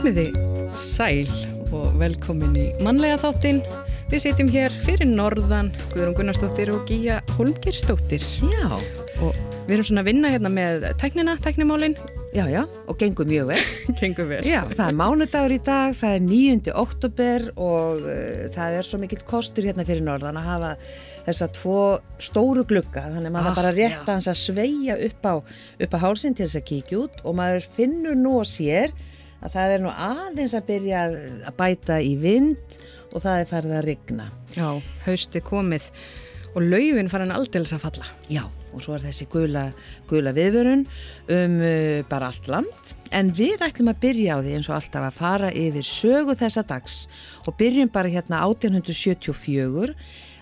Komiði sæl og velkomin í mannlega þáttinn. Við sitjum hér fyrir norðan Guðrún Gunnarsdóttir og Gíja Holmgirsdóttir. Já, Og við erum svona að vinna hérna með tæknina, tæknimálinn. já, já, og gengur mjög vel. Gengur vel. Já, það er mánudagur í dag, það er 9. oktober og uh, það er svo mikill kostur hérna fyrir norðan að hafa þessa tvo stóru glugga, þannig að maður Ah, bara rétt að hans að sveia upp á, upp á hálsinn til þess að kíkja út og maður finnur nú og sér að það er nú aðeins að byrja að bæta í vind og það er farið að rigna. Já, hausti komið og laufin farin aldeilis að falla. Já, og svo er þessi gula, gula viðvörun um uh, bara allt land. En við ætlum að byrja á því eins og alltaf að fara yfir sögu þessa dags og byrjum bara hérna 1874.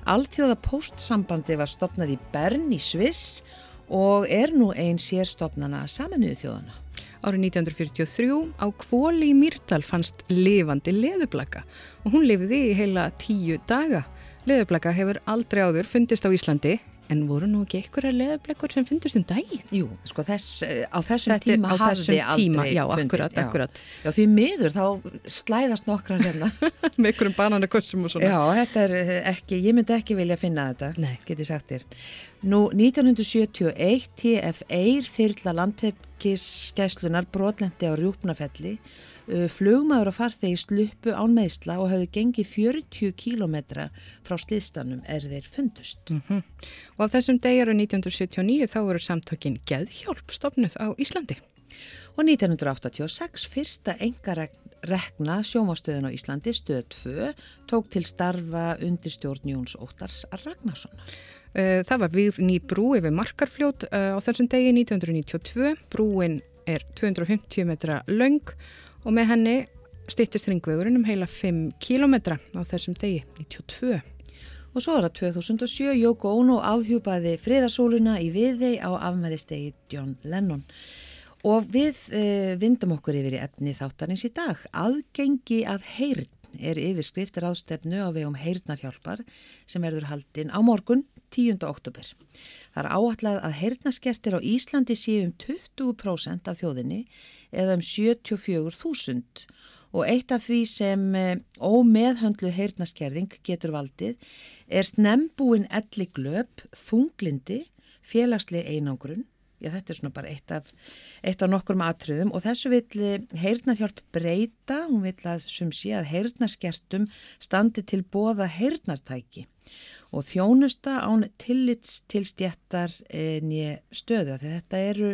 Alþjóða póstsambandi var stopnað í Bern í Sviss og er nú ein sér stopnana saminuðu þjóðana. Árið 1943 á Kvóli í Mýrdal fannst lifandi leðublaka og hún lifði í heila tíu daga. Leðublaka hefur aldrei áður fundist á Íslandi en voru nú ekki einhverja leðublekur sem fundist um daginn? Jú, sko þess, eh, á þessum Þetta tíma á þessum tíma, já, fundist. akkurat, já. akkurat. Já, því miður þá slæðast nokkran hérna. Með einhverjum bananakossum og svona. Já, þetta er eh, ekki, ég myndi ekki vilja finna þetta, Nei. get ég sagt þér. Nú, 1971 TF1 þyrla landtekkiskæslunar brotlendi á Rjúpnafelli, flugmaður og farþegi sluppu án meðsla og hafðu gengið 40 kílometra frá sliðstanum er þeir fundust. Mhm. Og á þessum degi eru 1979 þá eru samtökin Geðhjálp stopnuð á Íslandi. Og 1986 fyrsta engaregna sjómastöðun á Íslandi, stöð 2, tók til starfa undir stjórn Jóns Óttars Ragnarssonar. Uh, Það var við ný brú yfir Markarfljót uh, á þessum degi 1992. Brúin er 250 metra laung og með henni styttist ringvegurinn um heila 5 kilometra á þessum degi 92. Og svo er það 2007 Yoko Ono afhjúpaði friðarsóluna í viðei á afmælistegi John Lennon. Og við e, vindum okkur yfir í efni þáttarins í dag. Aðgengi að heyrn er yfirskriftir ástefnu á vegum heyrnarhjálpar sem verður haldinn á morgun 10. oktober. Það er áallega að heyrnaskertir á Íslandi séu um 20% af þjóðinni eða um 74.000 og eitt af því sem eh, ómeðhöndlu heyrnaskerðing getur valdið er snembúin elli glöp, þunglindi, félagsleg einangrun, já þetta er svona bara eitt af, eitt af nokkrum atriðum og þessu vill eh, heyrnarhjálp breyta, hún vill að sum sé að heyrnaskertum standi til bóða heyrnartæki og þjónusta án tillits til stjættar nýja stöðu því þetta eru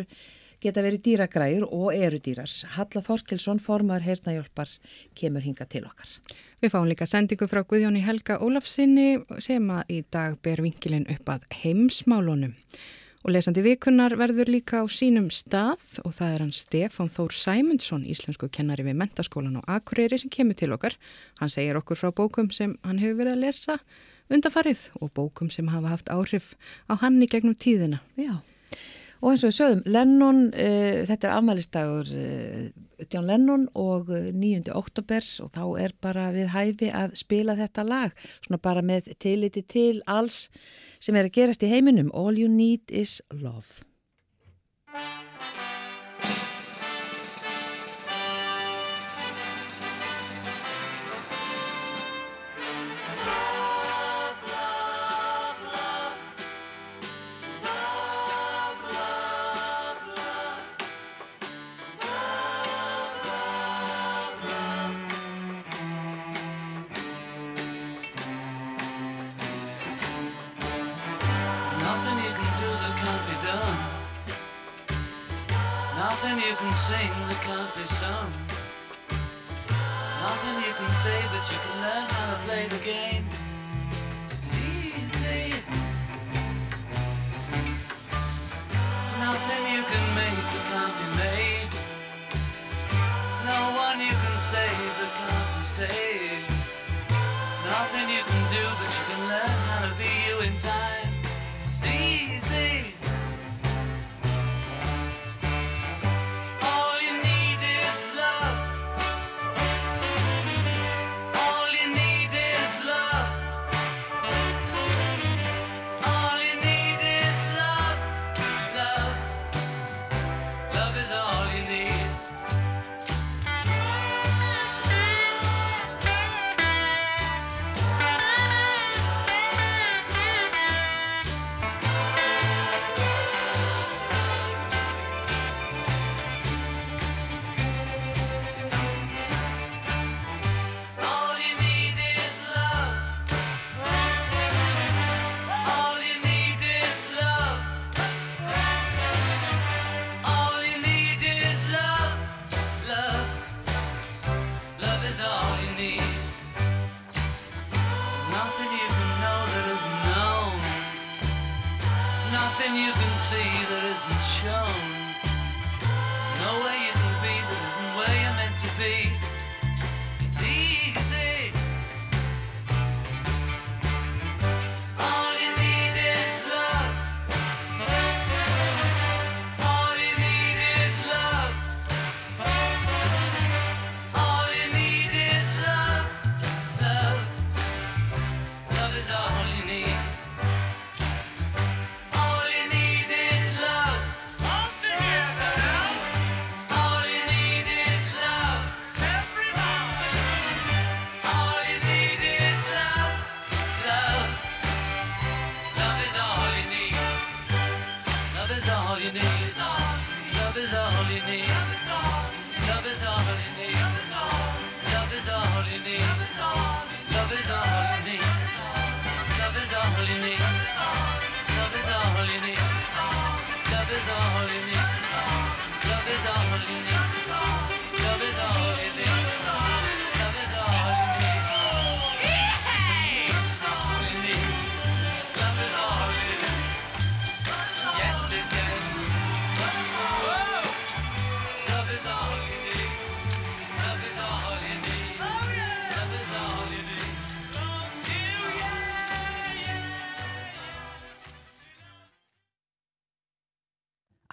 geta verið dýragræður og eru dýrar. Halla Þorkelsson, formar heyrnahjálpar, kemur hinga til okkar. Við fáum líka sendingu frá Guðjóni Helga Ólafsinni sem að í dag ber vinkilinn upp að heimsmálunum. Og lesandi vikunnar verður líka á sínum stað og það er hann Stefán Þór Sæmundsson, íslensku kennari við mentaskólan og Akureyri sem kemur til okkar. Hann segir okkur frá bókum sem hann hefur verið að lesa undarfarið og bókum sem hafa haft áhrif á hann í gegnum tíðina. Já. Og eins og við sögum, Lennon, uh, þetta er afmælistagur uh, John Lennon og uh, 9. oktober og þá er bara við hæfi að spila þetta lag, svona bara með tiliti til alls sem er að gerast í heiminum. All you need is love. Be sung. Nothing you can say, but you can learn how to play the game. It's easy. Nothing you can make that can't be made. No one you can save that can't be saved. Nothing you can do,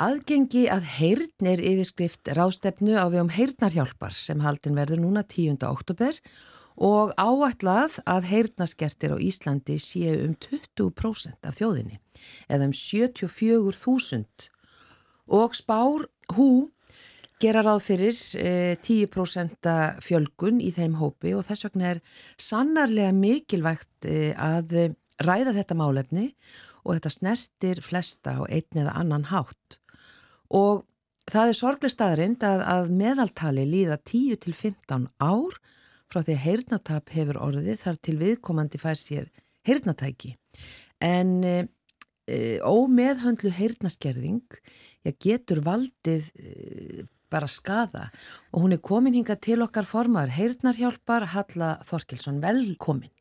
Aðgengi að heyrn er yfirskrift rástefnu á við um heyrnarhjálpar sem haldin verður núna 10. oktober og áætlað að heyrnaskertir á Íslandi séu um 20% af þjóðinni eða um 74.000 og spár hú gera ráð fyrir eh, 10% fjölgun í þeim hópi og þess vegna er sannarlega mikilvægt eh, að eh, ræða þetta málefni og þetta snertir flesta á einn eða annan hátt. Og það er sorglega staðrind að, að meðaltali líða 10 til 15 ár frá því að heyrnatap hefur orðið þar til viðkomandi fær sér heyrnatæki. En e, e, ómeðhöndlu heyrnaskerðing já, getur valdið e, bara skada og hún er komin hinga til okkar formar heyrnarhjálpar Halla Þorkilsson, velkomin.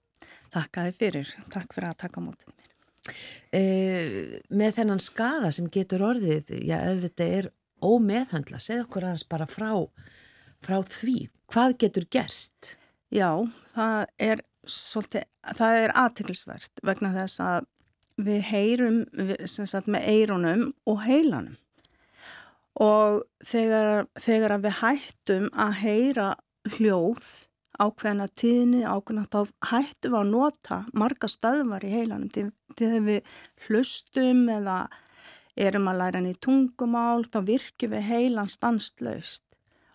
Takk að þið fyrir. Takk fyrir að taka mótið Eh, með þennan skada sem getur orðið, já ef þetta er ómeðhöndla, segð okkur aðeins bara frá, frá því, hvað getur gerst? Já, það er svolítið, það er aðtiklisvert vegna þess að við heyrum við, sem sagt með eirunum og heilanum og þegar, þegar við hættum að heyra hljóð ákveðna tíðni, ákveðna þá hættum við að nota marga stöðvar í heilanum. Til þegar við hlustum eða erum að læra henni tungumál þá virkjum við heilan stanslaust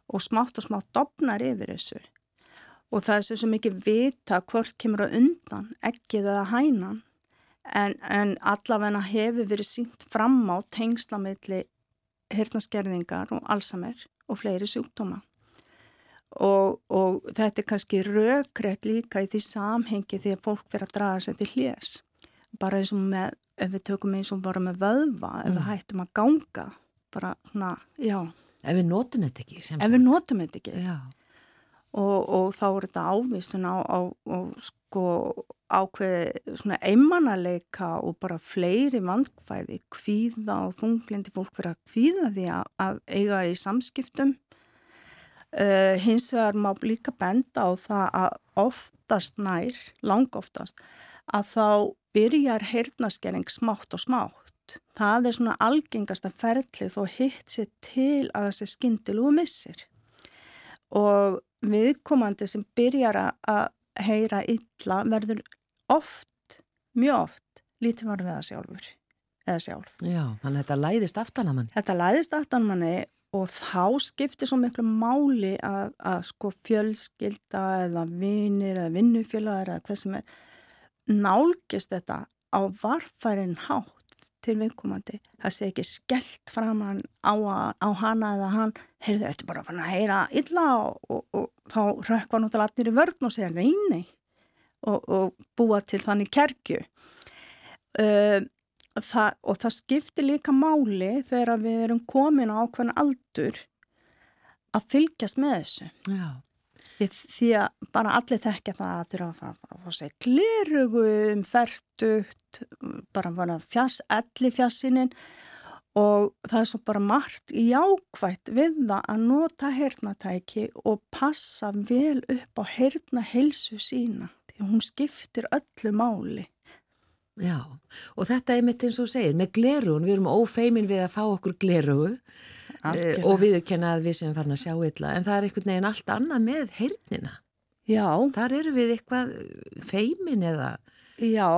og smátt og smátt dopnar yfir þessu. Og það er svo mikið vita hvort kemur að undan ekkið eða hænan. En, en allavegna hefur verið sínt fram á tengslamilli hirtnaskerðingar og alsamer og fleiri sjúkdóma og, og þetta er kannski rökrétt líka í því samhengi því að fólk verður að draga sér til hljés bara eins og með, ef við tökum eins og bara með vöðva, ef við hættum að ganga bara svona, já. Ef við notum þetta ekki ef við notum þetta ekki. Og, og þá er þetta ávistun á, á, á sko ákveði svona einmannaleika og bara fleiri vandkvæði, kvíða og þunglindi fólk fyrir að kvíða því að, að eiga í samskiptum uh, hins vegar má líka benda á það að oftast nær, lang oftast að þá byrjar heyrnaskering smátt og smátt það er svona algengasta ferlið og hitt sér til að þessi skyndilugu missir og viðkomandi sem byrjar að heyra illa verður oft, mjög oft, lítið varfið að sjálfur eða sjálf. já, þannig að þetta læðist aftan að mann. Þetta læðist aftan manni og þá skiptir svo miklu máli að, að sko fjölskylda eða vinir eða vinnufélagar eða hvað sem er nálgist þetta á varfærin hátt til viðkomandi. Það sé ekki skellt fram á, á hana eða hann, heyrðu eftir bara að heyra illa og, og, og þá rökkva náttúrulega allir í vörn og segja reyni og, og búa til þannig kerkju. Uh, það, og það skiptir líka máli þegar við erum komin á ákveðin aldur að fylgjast með þessu. Já, Því, því að bara allir þekkja það að þurfa að fara að sér glerugum, færtugt, bara bara fjass, elli fjassinin og það er svo bara margt jákvægt við það að nota hernatæki og passa vel upp á herna helsu sína því að hún skiptir öllu máli. Já, og þetta er mitt eins og segir, með glerugun, við erum ófeimin við að fá okkur glerugu uh, og við kenna að við sem farin að sjá illa, en það er einhvern veginn allt annað með heyrnina. Já. Þar eru við eitthvað feimin eða... Já,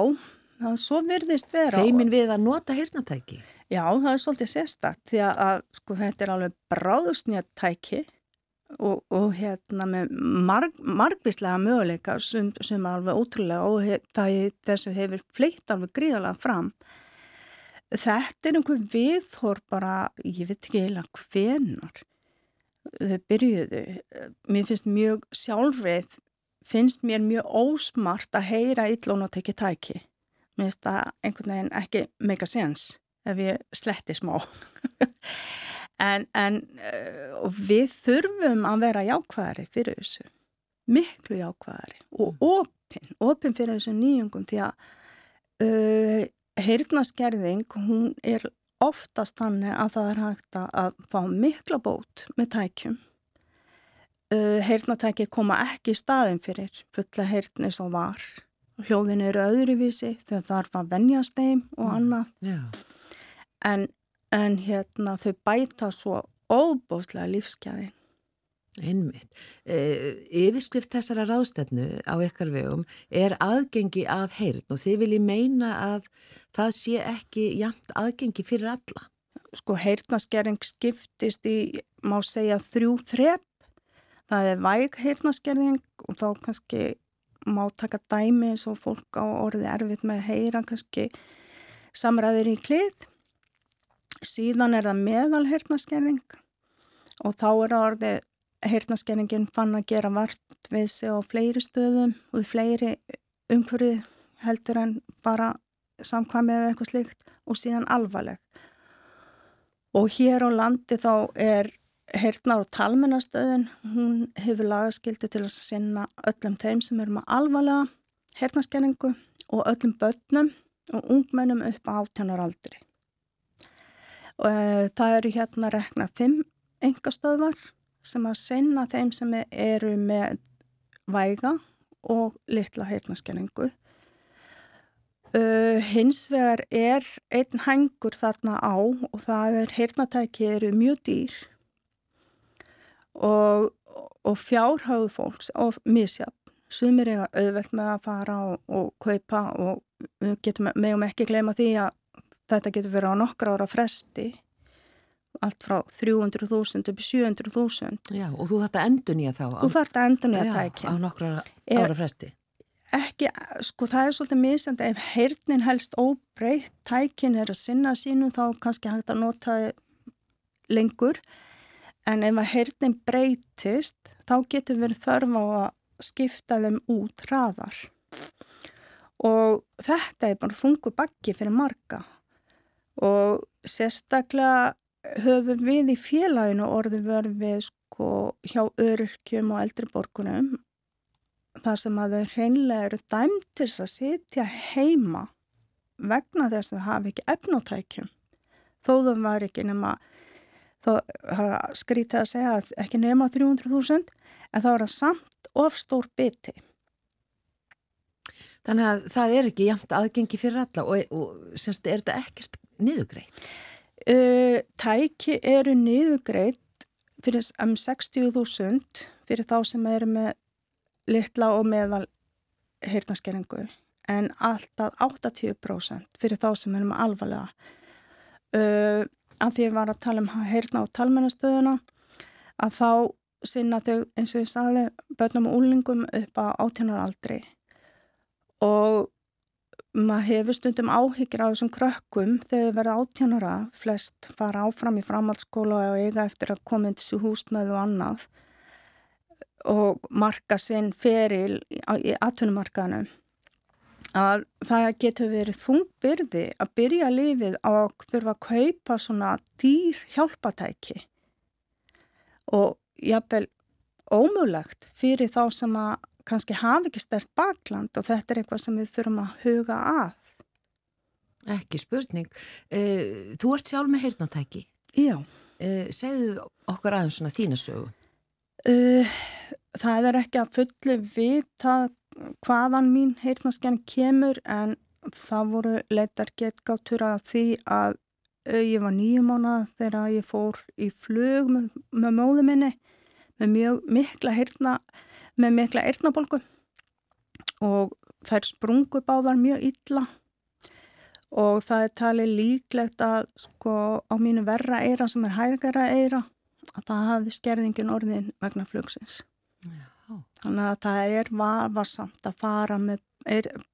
það er svo virðist vera. Feimin við að nota heyrnatæki. Já, það er svolítið sérstakt, því að sko þetta er alveg bráðusnjart tæki og, og hérna með marg, margvíslega möguleika sem, sem er alveg ótrúlega og hef, það er þess að hefur fleitt alveg gríðalega fram. Þetta er einhver viðhór bara, ég veit ekki eila hvenar þau byrjuðu. Mér finnst mjög sjálfrið finnst mér mjög ósmart að heyra illón og tekja tæki. Mér finnst það einhvern veginn ekki meika sens ef ég sletti smá En, en uh, við þurfum að vera jákvæðari fyrir þessu, miklu jákvæðari og mm. opinn, opinn fyrir þessu nýjungum því að uh, heyrnaskerðing, hún er oftast þannig að það er hægt að fá mikla bót með tækjum. Uh, heyrnatæki koma ekki í staðin fyrir fulla heyrni sem var. Hljóðin eru öðruvísi þegar það er að venjast þeim og mm. annað. Já. En en hérna þau bæta svo óbóðslega lífskeiðin. Einmitt. E, yfirskrift þessara ráðstefnu á ykkar vegum er aðgengi af heyrn og þið viljið meina að það sé ekki jæmt aðgengi fyrir alla. Sko heyrnaskerring skiptist í, má segja, þrjú þrepp. Það er væg heyrnaskerring og þá kannski má taka dæmi eins og fólk á orði erfitt með að heyra kannski samræðir í klið Síðan er það meðal heyrnaskerðing og þá er það orðið heyrnaskerðingin fann að gera vart við sig á fleiri stöðum og fleiri umhverju heldur en bara samkvæmið eða eitthvað slikt og síðan alvarleg. Og hér á landi þá er heyrnar og talmennastöðin, hún hefur lagaskildu til að sinna öllum þeim sem eru með alvarlega heyrnaskerðingu og öllum börnum og ungmennum upp á átjánaraldri og eh, það eru hérna rekna fimm engastöðvar sem að senna þeim sem eru með væga og litla heyrnaskenningu. Uh, hins vegar er einn hengur þarna á og það er heyrnatæki eru mjög dýr og, og fjárhauðu fólks og misjafn. Sumir er auðvelt með að fara og, og kaupa og getum meðum ekki gleyma því að þetta getur verið á nokkra ára fresti allt frá 300.000 upp 700.000 Já, og þú þarft að endur nýja þá á, Þú þarft að endur nýja tækja á nokkra ára fresti. Ekki, sko það er svolítið misend ef heyrnin helst óbreytt tækin er að sinna sínu þá kannski hægt að nota lengur. En ef að heyrnin breytist þá getur verið þörf á að skipta þeim út hraðar. Og þetta er bara þungu bakki fyrir marga og sérstaklega höfum við í félaginu orði verið við sko hjá öryrkjum og eldriborgunum þar sem að þau hreinlega eru dæmtis að sitja heima vegna þess að það hafi ekki efnótækjum þó það var ekki nema þá skrítið að segja að ekki nema 300.000 en þá er það samt ofstór biti Þannig að það er ekki jæmt aðgengi fyrir alla og, og semst er þetta ekkert niðugreitt Uh, tæki eru niðugreitt fyrir um 60.000 fyrir þá sem eru með litla og meðal heyrnaskeringu en alltaf 80% fyrir þá sem eru með alvarlega. Uh, að því ég var að tala um heyrna og talmennastöðuna að þá sinna þau eins og ég sagði börnum og úlingum upp á átjónaraldri og maður hefur stundum áhyggjur á þessum krökkum þegar verða áttjónara flest fara áfram í framhaldsskóla og eiga eftir að koma inn til húsnaðu og annað. Og marka sinn feril í atvinnumarkaðinu að það getur verið þungbyrði að byrja lífið á að þurfa að kaupa svona dýr hjálpatæki og jafnvel ómögulegt fyrir þá sem að kannski hafi ekki stert bakland og þetta er eitthvað sem við þurfum að huga að. Ekki spurning. Uh, þú ert sjálf með heyrnatæki. Já. Uh, segðu okkur aðeins svona þína sögu. Uh, það er ekki að fullu vita hvaðan mín heyrnaskenn kemur en það voru leitar getgáttur að því að ég var nýjum mánuð þegar ég fór í flug með, með móðu minni með mjög mikla heyrna, með mikla eyrnabolgu og þær sprungu báðar mjög illa og það er talið líklegt að sko á mínu verra eira sem er hægara eira að það hafi skerðingin orðin vegna flugsins. Já. Þannig að það er varsamt að fara með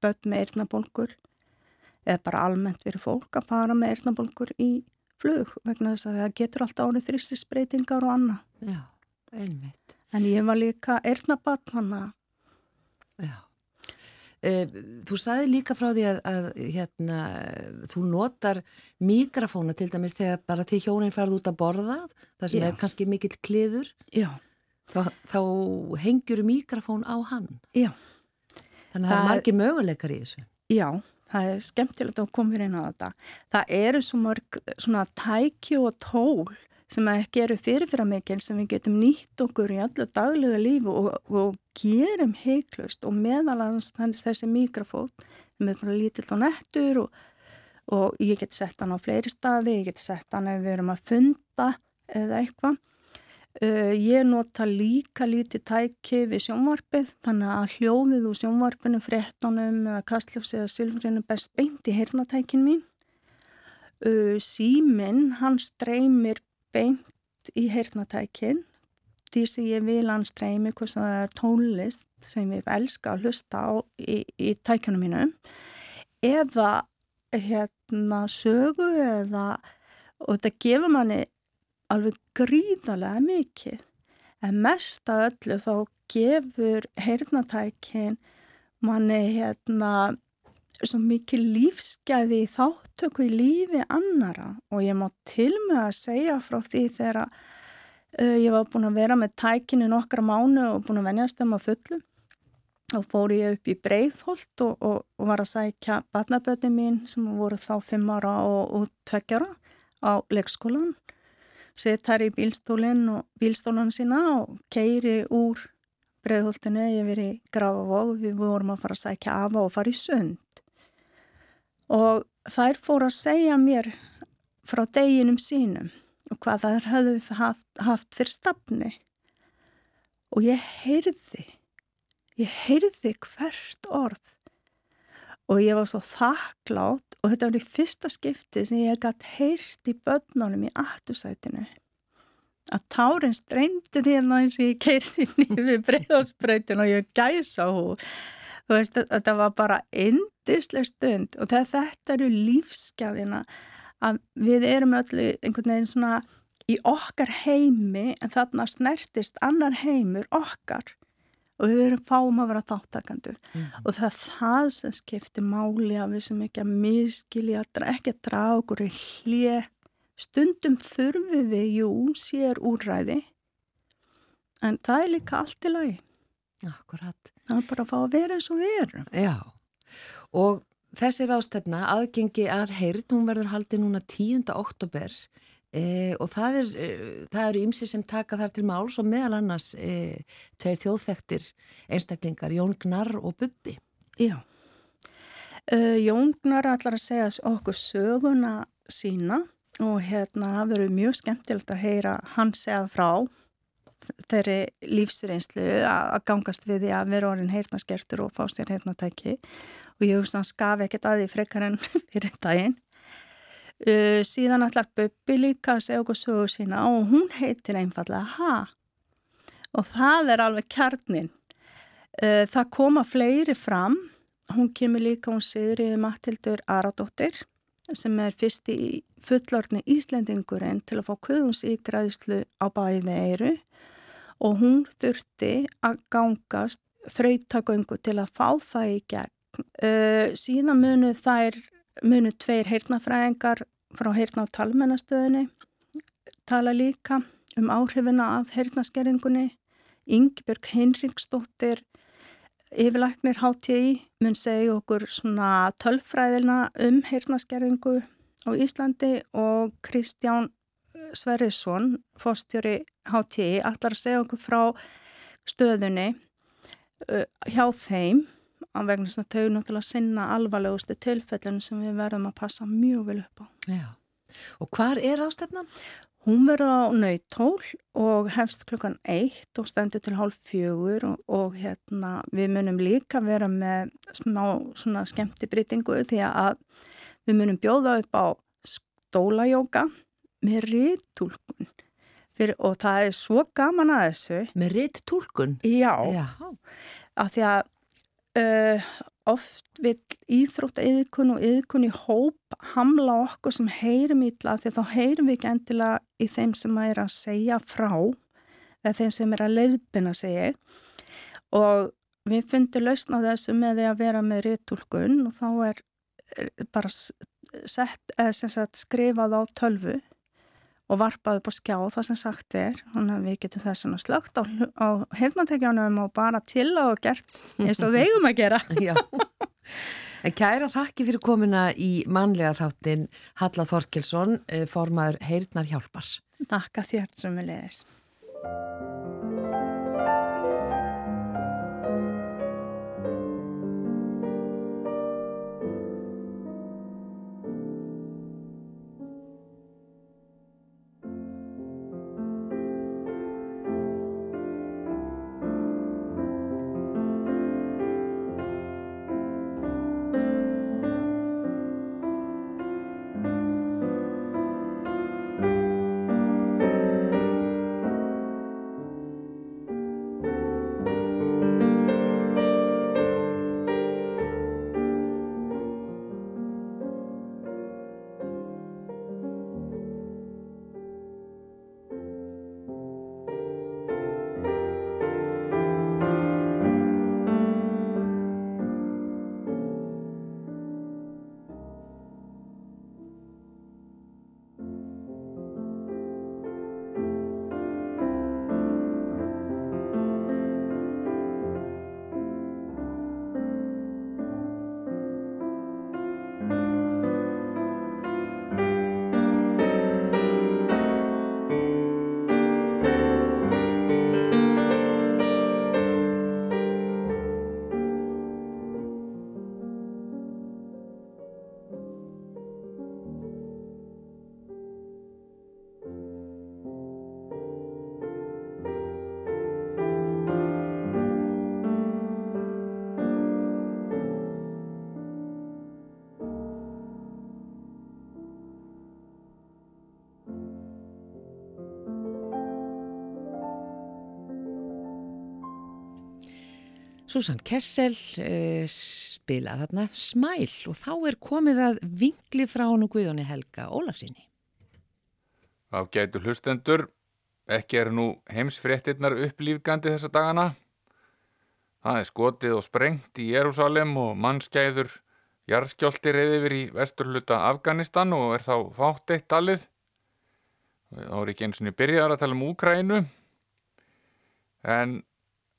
börn með eirnabolgur eða bara almennt fyrir fólk að fara með eirnabolgur í flug vegna þess að það getur alltaf árið þrýstisbreytingar og annað. Já, einmitt. En ég var líka eirnabann hann að Já. Eh, þú sagði líka frá því að, að hérna, þú notar mikrofóna til dæmis þegar bara því hjónin farið út að borða, það sem Já. er kannski mikill kliður. Já. Þá, þá hengjur mikrofón á hann. Já. Þannig að það er margir möguleikar í þessu. Já, það er skemmtilegt að koma inn á þetta. Það eru svo mörg svona tæki og tól sem ekki eru fyrirfyrir mikil sem við getum nýtt okkur í allu daglega lífu og, og gerum heiklust og meðalans þessi mikrofón sem er bara lítill og nettur og, og ég get sett hann á fleiri staði, ég get sett hann ef við erum að funda eða eitthvað. Uh, ég nota líka lítið tæki við sjónvarpið þannig að hljóðið úr sjónvarpinu, frettunum eða kastljófs eða sylfrinu best beint í heyrnatækin mín. Uh, síminn, hann streymir beint í heyrnatækin því sem ég vil hann streymi hvort það er tónlist sem ég elska að hlusta á í, í tækjunum mínum eða hérna sögu eða og þetta gefur manni alveg gríðarlega mikið. En mest af öllu þá gefur heyrnatækin manni hérna svo mikið lífsgæði í þáttöku í lífi annara og ég má til með að segja frá því þegar uh, ég var búin að vera með tækinu nokkra mánu og búin að venjast þeim að fullu. Og fór ég upp í Breitholt og, og, og var að sækja batnaböti mín sem voru þá fimm ára og, og tveggjara á leikskólan sett þær í bílstólinn og bílstólan sína og keiri úr Breitholtinu, ég verið í Grafavóg við vorum að fara að sækja afa og fara í sund og þær fór að segja mér frá deginum sínum og hvað þær höfðu haft, haft fyrir stafni. Og ég heyrði ég heyrði hvert orð. Og ég var svo þakklátt og þetta var í fyrsta skipti sem ég gætt heyrt í börnunum í aftursætinu. Að tárin streymdi því að ég keirði nýðu breyðarspröytin og ég gæsa hú þú veist, þetta var bara indisleg stund og þetta eru lífsgæðina að við erum öll einhvern veginn svona í okkar heimi en þarna snertist annar heimur okkar og við erum fáum að vera þáttakandur mm. og það er það sem skiptir máli að við sem ekki að miskilja ekki að draga okkur í hlið stundum þurfum við jú sér úrræði. En það er líka allt í lagi Akkurat. Það er bara að fá að vera eins og erum. Já, og þessi rástefna, aðgengi að heyrð, hún verður haldið núna 10. oktober e, og það er, e, eru ymsi sem taka þar til máls og meðal annars e, tveir þjóðþektir einstaklingar, Jón Gnar og Bubbi. Já, uh, Jón Gnar allar að segja okkur söguna sína og hérna það verður mjög skemmtilegt að heyra hann segja frá þeirri lífsreynslu að gangast við því að vera orðin heyrnaskertur og fást þér heyrnatæki og ég hugsa hann skafi ekkert að því frekar en fyrir daginn. Uh, síðan allar Böbbi líka að segja okkur sögu sína og hún heitir einfallega Ha og það er alveg kjarnin. Uh, það koma fleiri fram, hún kemur líka hún Sigriði Mattildur Aradóttir sem er fyrst í fullorðni Íslendingurinn til að fá kuðunsíkræðslu á bæði eiru og hún þurfti að gangast þrautaköngu til að fá það í gegn. Uh, síðan munu þær, munu tveir heyrnafræðingar frá heyrna á talmennastöðinni tala líka um áhrifina af heyrnaskerringunni Ingebjörg Hinriksdóttir yfirlæknir HTI mun segja okkur svona tölfræðina um heyrnaskerðingu á Íslandi og Kristján Sverrisson, fórstjóri HTI, allar að segja okkur frá stöðunni uh, hjá þeim að vegna þess að þau náttúrulega sinna alvarlegustu tilfellinu sem við verðum að passa mjög vel upp á. Já. Og hvar er ástefnan? Hún verður á nautól og hefst klukkan eitt og stendur til hálf fjögur og, og hérna við munum líka vera með smá svona skemmtibrytingu því að við munum bjóða upp á stólajóka með rittúlkun og það er svo gaman að þessu. Með rittúlkun? Já, Já. að því að uh, oft vil íþrótt eðikun og eðikun í hóp hamla okkur sem heyrum ítla því þá heyrum við ekki endilega í þeim sem er að segja frá eða þeim sem er að leiðbina segja og við fundum lausna þessu með því að vera með rittúlkun og þá er bara sett, sagt, skrifað á tölvu og varpað upp á skjá það sem sagt er þannig að við getum þess að slögt á, á hernatekjánum og bara til og gert eins og við eigum að gera. Kæra þakki fyrir komina í manlega þáttin Halla Þorkelsson eh, formaður Heyrnar Hjálpar Takka þér sem við leiðis Susan Kessel uh, spilað þarna smæl og þá er komið að vingli frá hann og Guðjóni Helga Ólafsinni. Af gætu hlustendur, ekki er nú heimsfréttinnar upplýfgandi þessa dagana. Það er skotið og sprengt í Jérúsalem og mannskæður jarðskjólti reyðir í vesturluta Afganistan og er þá fátt eitt talið. Það voru ekki eins og niður byrjar að tala um Úkrænu en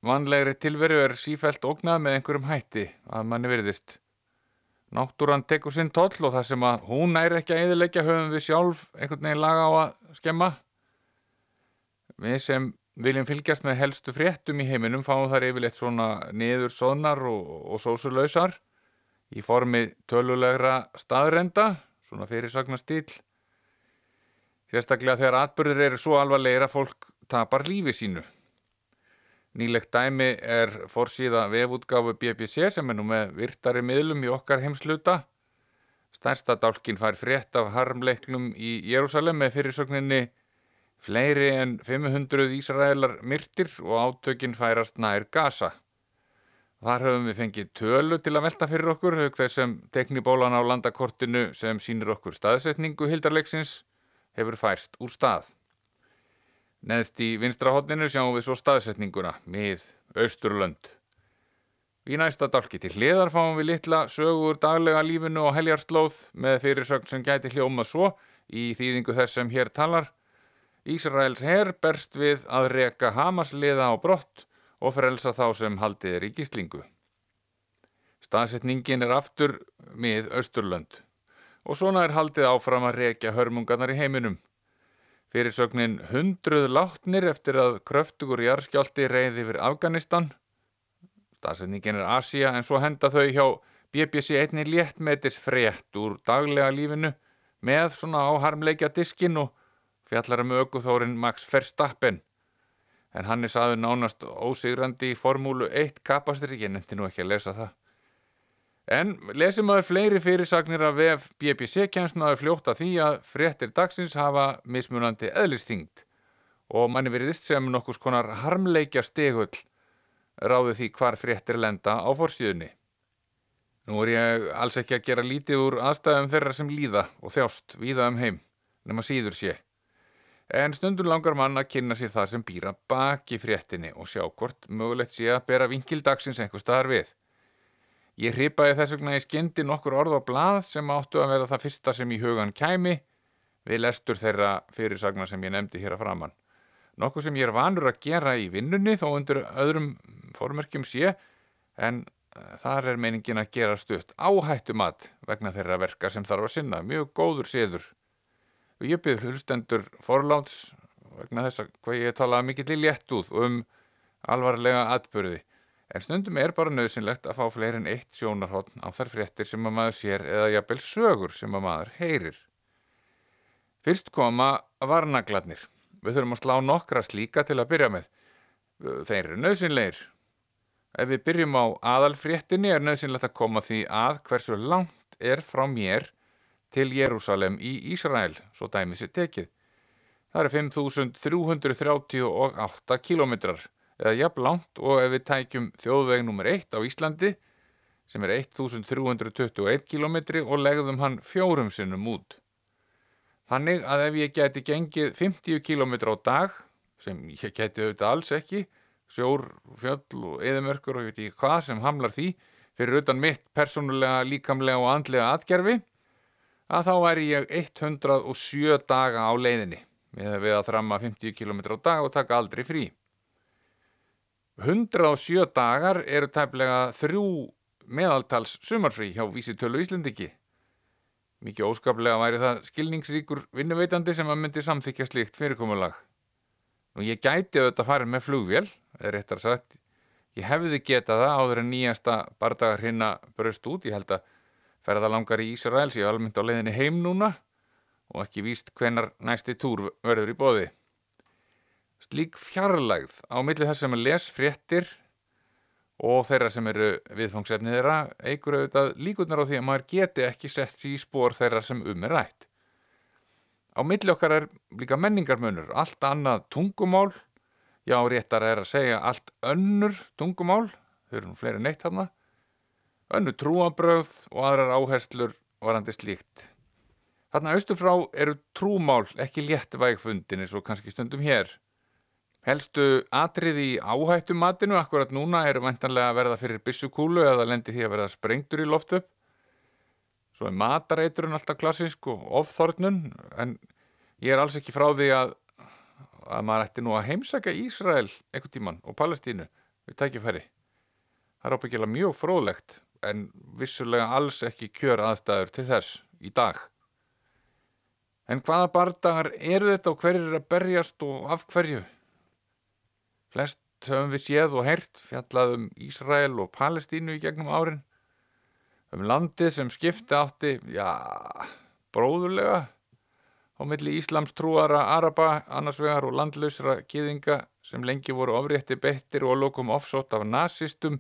Vanlegri tilveru er sífælt ógnað með einhverjum hætti að manni veriðist. Náttúran tekur sinn toll og það sem að hún næri ekki að eðilegja höfum við sjálf einhvern veginn laga á að skemma. Við sem viljum fylgjast með helstu fréttum í heiminum fáum þar yfirleitt svona niður soðnar og, og sósulöysar í formi tölulegra staðrenda, svona fyrirsagna stíl. Sérstaklega þegar atbyrðir eru svo alvarlegir að fólk tapar lífi sínu. Nýlegt dæmi er fórsíða vefútgáfu BBC sem er nú með virtari miðlum í okkar heimsluta. Stærsta dálkin fær frétt af harmleiknum í Jérúsalem með fyrirsögninni fleiri en 500 Ísraelar myrtir og átökinn færast nær Gaza. Þar höfum við fengið tölu til að velta fyrir okkur, höfð þessum teknibólan á landakortinu sem sínir okkur staðsetningu hildarleiksins hefur færst úr stað. Neðst í vinstrahotninu sjáum við svo staðsetninguna, mið, austurlönd. Í næsta dálki til hliðar fáum við litla sögur daglega lífinu og heljarslóð með fyrirsögn sem gæti hljóma svo í þýðingu þess sem hér talar. Ísraels herr berst við að reka Hamasliða á brott og frelsa þá sem haldið er í gíslingu. Staðsetningin er aftur mið Östurlönd og svona er haldið áfram að rekja hörmungarnar í heiminum. Fyrirsögnin hundruð látnir eftir að kröftugur jarðskjálti reyði yfir Afganistan. Staðsetningin er Asia en svo henda þau hjá BBC einni léttmetis frétt úr daglega lífinu með svona áharmleikja diskin og fjallar um aukuþórin Max Verstappen. En hann er saður nánast ósigrandi í formúlu 1 kapastur, ég nefndi nú ekki að lesa það. En lesum maður fleiri fyrirsagnir af VF BBC kemst maður fljótt að því að fréttir dagsins hafa mismunandi eðlisþyngd og manni veriðist sem nokkus konar harmleikja stegull ráði því hvar fréttir lenda á forsíðunni. Nú er ég alls ekki að gera lítið úr aðstæðum þeirra sem líða og þjást víða um heim, nema síður sé. En stundum langar mann að kynna sér það sem býra baki fréttinni og sjá hvort mögulegt sé að bera vinkildagsins einhver staðar við. Ég hripaði þess vegna í skyndi nokkur orð á blað sem áttu að vera það fyrsta sem í hugan kæmi við lestur þeirra fyrirsagna sem ég nefndi hér að framann. Nokkuð sem ég er vanur að gera í vinnunni þó undir öðrum fórmerkjum sé en þar er meiningin að gera stutt áhættu mat vegna þeirra verka sem þarf að sinna, mjög góður séður. Og ég byrð hlustendur forláts vegna þess að hvað ég talaði mikill í létt út um alvarlega atbyrði En stundum er bara nöðsynlegt að fá fleiri en eitt sjónarhóttn á þær fréttir sem að maður sér eða jafnvel sögur sem að maður heyrir. Fyrst koma varnagladnir. Við þurfum að slá nokkra slíka til að byrja með. Þeir eru nöðsynleir. Ef við byrjum á aðalfréttinni er nöðsynlegt að koma því að hversu langt er frá mér til Jérúsalem í Ísrael, svo dæmið sér tekið. Það eru 5.338 kilometrar eða jafn langt og ef við tækjum þjóðveg nr. 1 á Íslandi sem er 1321 km og legðum hann fjórum sinnum út. Þannig að ef ég geti gengið 50 km á dag, sem ég geti auðvitað alls ekki, sjór, fjöll og eðimörkur og ég veit ekki hvað sem hamlar því, fyrir utan mitt persónulega, líkamlega og andlega atgerfi, að þá væri ég 107 daga á leiðinni með að þramma 50 km á dag og taka aldrei frí. 107 dagar eru tæplega þrjú meðaltals sumarfrí hjá vísitölu Íslendiki. Mikið óskaplega væri það skilningsríkur vinnuveitandi sem að myndi samþykja slíkt fyrirkomulag. Nú ég gæti auðvitað að fara með flugvél, eða réttar sagt, ég hefði getað það áður en nýjasta bardagar hérna bröst út. Ég held að ferða langar í Ísraels, ég er almennt á leiðinni heim núna og ekki víst hvenar næsti túr verður í bóði. Slík fjarlægð á milli þess sem er lesfréttir og þeirra sem eru viðfangsefni þeirra eigur auðvitað líkurnar á því að maður geti ekki sett sér í spór þeirra sem um er rætt. Á milli okkar er líka menningarmunur, allt annað tungumál, já réttar er að segja allt önnur tungumál, þau eru nú fleiri neitt þarna, önnur trúabröð og aðrar áherslur varandi slíkt. Þarna austufrá eru trúmál ekki létt vægfundin eins og kannski stundum hér. Helstu atrið í áhættumatinu akkurat núna eru vantanlega að verða fyrir bissukúlu eða lendi því að verða sprengtur í loftu. Svo er matareiturinn alltaf klassisk og ofþornun en ég er alls ekki frá því að, að maður ætti nú að heimsaka Ísrael einhvern tíman og Palestínu við tækifæri. Það er ábyggilega mjög fróðlegt en vissulega alls ekki kjör aðstæður til þess í dag. En hvaða bardagar eru þetta og hver er að berjast og af hverju? Flest höfum við séð og heyrt fjallað um Ísrael og Palestínu í gegnum árin. Um landið sem skipti átti, já, bróðurlega á milli Íslams trúara Araba, annars vegar og landlausra kýðinga sem lengi voru ofrétti beittir og lokum offsótt af nazistum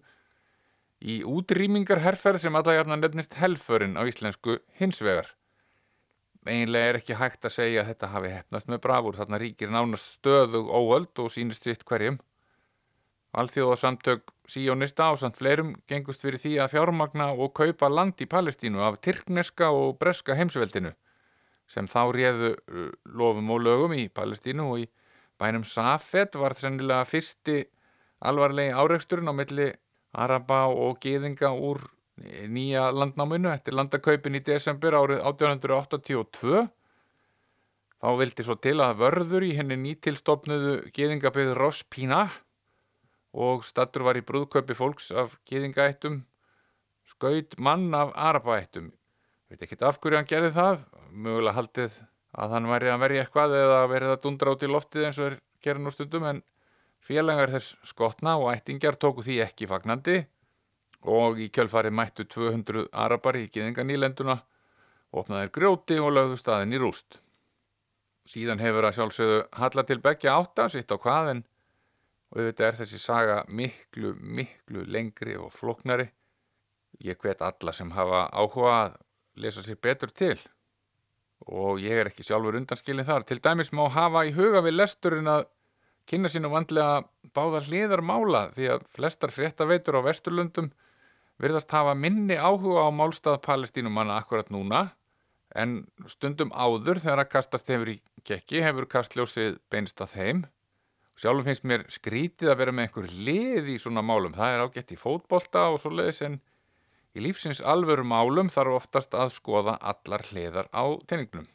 í útrýmingarherferð sem alla jafna nefnist helförin á íslensku hinsvegar. Einlega er ekki hægt að segja að þetta hafi hefnast með bravur, þarna ríkir nánast stöðug óöld og sínist sitt hverjum. Alþjóðasamtök síjónista á samt fleirum gengust fyrir því að fjármagna og kaupa land í Palestínu af Tyrkneska og Breska heimsveldinu sem þá réðu uh, lofum og lögum í Palestínu og í bænum Safed var sennilega fyrsti alvarlegi áreiksturinn á milli Araba og Gýðinga úr nýja landnáminu eftir landakaupin í desember árið 1882 Þá vildi svo til að vörður í henni nýtilstofnuðu geðingabið Rospína og stattur var í brúðköpi fólks af geðingaættum, skaut mann af arabaættum. Veit ekki af hverju hann gerði það, mögulega haldið að hann væri að verja eitthvað eða verið að dundra út í loftið eins og er gerðin úr stundum en félagar þess skotna og ættingjar tóku því ekki fagnandi og í kjölfari mættu 200 arabar í geðinganýlenduna, opnaðir grjóti og lögðu staðin í rúst. Síðan hefur að sjálfsögðu halla til begja átta, sitt á hvað en og auðvitað er þessi saga miklu, miklu lengri og floknari. Ég hvet alla sem hafa áhuga að lesa sér betur til og ég er ekki sjálfur undanskilin þar. Til dæmis má hafa í huga við lesturinn að kynna sínu vandlega báða hliðar mála því að flestar fréttaveitur á Vesturlundum virðast hafa minni áhuga á málstað palestínumanna akkurat núna en stundum áður þegar að kastast hefur í gekki hefur kastljósið beinst að þeim. Sjálfum finnst mér skrítið að vera með einhver lið í svona málum. Það er ágætt í fótbolta og svo leiðis en í lífsins alvöru málum þarf oftast að skoða allar hliðar á teiningnum.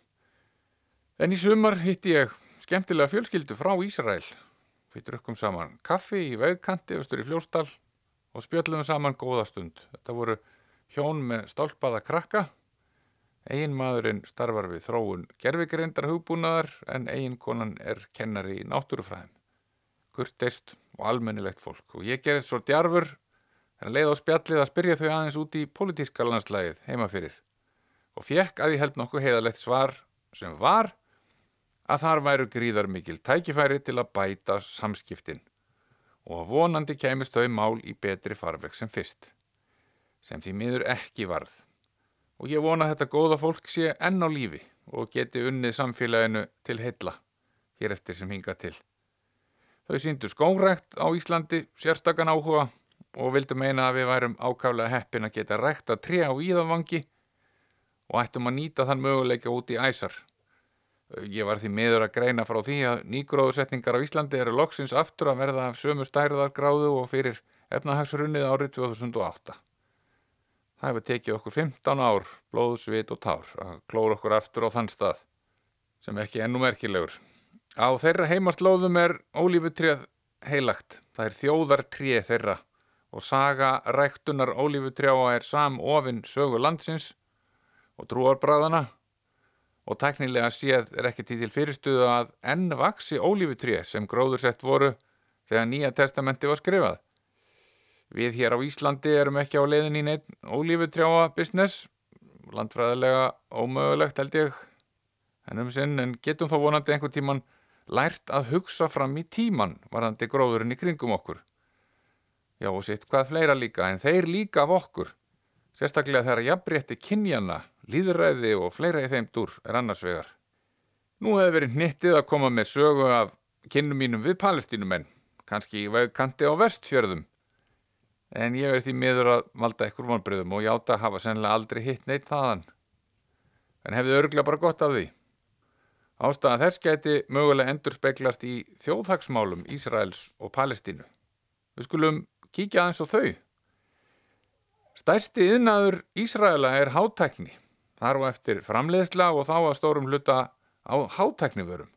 En í sumar hitti ég skemmtilega fjölskyldu frá Ísrael. Við drukkum saman kaffi í vegkanti austur í fljóstal og spjöllum saman góða stund. Þetta voru hjón með stálpaða krakka Egin maðurinn starfar við þróun gerfikreindar hugbúnaðar en eigin konan er kennari í náttúrufræðum. Kurteist og almennilegt fólk. Og ég gerði svo djarfur en leið á spjallið að spyrja þau aðeins út í politíska landslægið heima fyrir. Og fekk að ég held nokkuð heiðalegt svar sem var að þar væru gríðar mikil tækifæri til að bæta samskiptin. Og vonandi kemist þau mál í betri farveg sem fyrst sem því miður ekki varð. Og ég vona að þetta góða fólk sé enn á lífi og geti unnið samfélaginu til heilla hér eftir sem hinga til. Þau síndu skónrækt á Íslandi, sérstakann áhuga og vildu meina að við værum ákaflega heppin að geta rækt að tré á íðavangi og ættum að nýta þann möguleika út í æsar. Ég var því miður að greina frá því að nýgróðusetningar á Íslandi eru loksins aftur að verða af sömu stærðargráðu og fyrir efnahagsrunnið árið 2008. Það hefur tekið okkur 15 ár, blóð, svit og tár að klóra okkur aftur á þann stað sem ekki ennú merkilegur. Á þeirra heimaslóðum er ólífutrið heilagt. Það er þjóðartrið þeirra og saga ræktunar ólífutrjáa er sam ofinn sögu landsins og trúarbræðana og teknilega séð er ekki til fyrirstuða að enn vaksi ólífutrið sem gróður sett voru þegar Nýja testamenti var skrifað. Við hér á Íslandi erum ekki á leiðin í neitt ólífutrjáa business, landfræðilega ómögulegt held ég, en um sinn, en getum þá vonandi einhvern tíman lært að hugsa fram í tíman varandi gróðurinn í kringum okkur. Já og sitt hvað fleira líka, en þeir líka af okkur, sérstaklega þegar jafnrétti kynjana, líðræði og fleira í þeim dúr er annars vegar. Nú hefur verið hnittið að koma með sögu af kynnum mínum við palestínumenn, kannski í vegkanti á vestfjörðum, en ég verði því miður að valda ekkur vonbröðum og játa hafa sennilega aldrei hitt neitt þaðan. En hefði örgla bara gott af því. Ástæðan þess geti mögulega endur speglast í þjóðhagsmálum Ísraels og Palestínu. Við skulum kíkja aðeins á þau. Stærsti yðnaður Ísraela er hátækni. Þar og eftir framleiðsla og þá að stórum hluta á hátæknivörum.